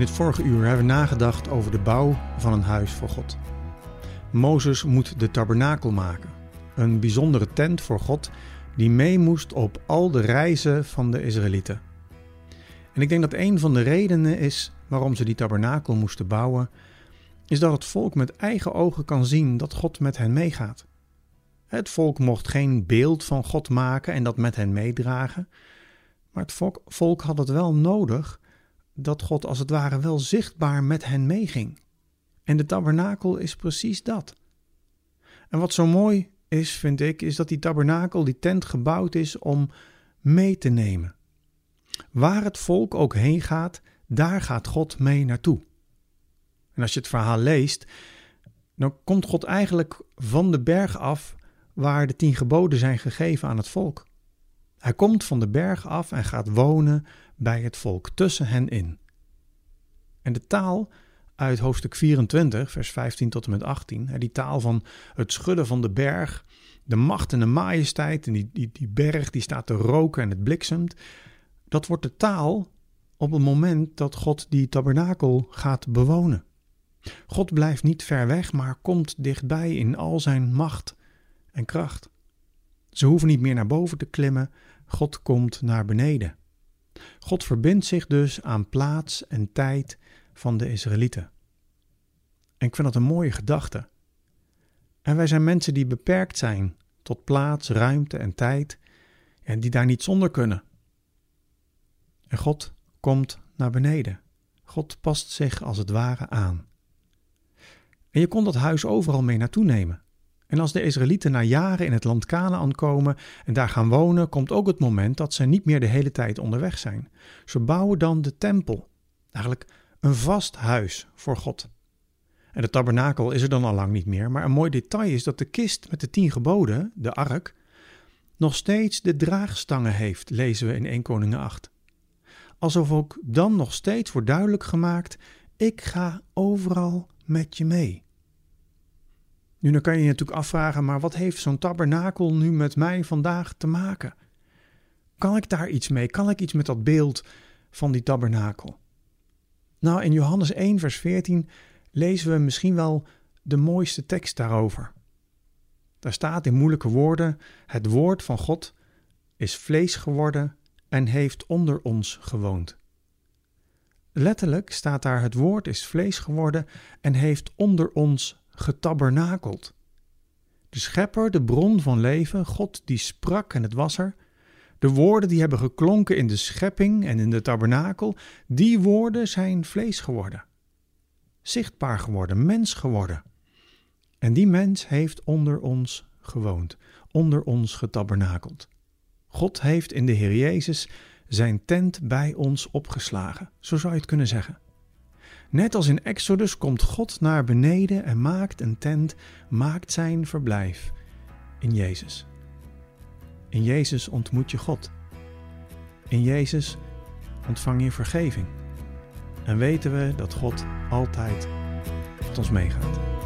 In het vorige uur hebben we nagedacht over de bouw van een huis voor God. Mozes moet de tabernakel maken, een bijzondere tent voor God die mee moest op al de reizen van de Israëlieten. En ik denk dat een van de redenen is waarom ze die tabernakel moesten bouwen, is dat het volk met eigen ogen kan zien dat God met hen meegaat. Het volk mocht geen beeld van God maken en dat met hen meedragen, maar het volk, volk had het wel nodig dat God als het ware wel zichtbaar met hen meeging. En de tabernakel is precies dat. En wat zo mooi is, vind ik, is dat die tabernakel, die tent gebouwd is om mee te nemen. Waar het volk ook heen gaat, daar gaat God mee naartoe. En als je het verhaal leest, dan komt God eigenlijk van de berg af waar de tien geboden zijn gegeven aan het volk. Hij komt van de berg af en gaat wonen bij het volk, tussen hen in. En de taal uit hoofdstuk 24, vers 15 tot en met 18, die taal van het schudden van de berg, de macht en de majesteit, en die, die, die berg die staat te roken en het bliksemt, dat wordt de taal op het moment dat God die tabernakel gaat bewonen. God blijft niet ver weg, maar komt dichtbij in al zijn macht en kracht. Ze hoeven niet meer naar boven te klimmen, God komt naar beneden. God verbindt zich dus aan plaats en tijd van de Israëlieten. En ik vind dat een mooie gedachte. En wij zijn mensen die beperkt zijn tot plaats, ruimte en tijd en die daar niet zonder kunnen. En God komt naar beneden. God past zich als het ware aan. En je kon dat huis overal mee naartoe nemen. En als de Israëlieten na jaren in het land Canaan komen en daar gaan wonen, komt ook het moment dat ze niet meer de hele tijd onderweg zijn. Ze bouwen dan de tempel, eigenlijk een vast huis voor God. En de tabernakel is er dan al lang niet meer, maar een mooi detail is dat de kist met de tien geboden, de ark, nog steeds de draagstangen heeft, lezen we in 1 Koningen 8. Alsof ook dan nog steeds wordt duidelijk gemaakt: ik ga overal met je mee. Nu dan kan je je natuurlijk afvragen, maar wat heeft zo'n tabernakel nu met mij vandaag te maken? Kan ik daar iets mee? Kan ik iets met dat beeld van die tabernakel? Nou, in Johannes 1, vers 14 lezen we misschien wel de mooiste tekst daarover. Daar staat in moeilijke woorden: Het woord van God is vlees geworden en heeft onder ons gewoond. Letterlijk staat daar: Het woord is vlees geworden en heeft onder ons getabernakeld. De schepper, de bron van leven, God die sprak en het was er. De woorden die hebben geklonken in de schepping en in de tabernakel, die woorden zijn vlees geworden. Zichtbaar geworden, mens geworden. En die mens heeft onder ons gewoond, onder ons getabernakeld. God heeft in de Heer Jezus zijn tent bij ons opgeslagen, zo zou je het kunnen zeggen. Net als in Exodus komt God naar beneden en maakt een tent, maakt zijn verblijf in Jezus. In Jezus ontmoet je God. In Jezus ontvang je vergeving. En weten we dat God altijd met ons meegaat.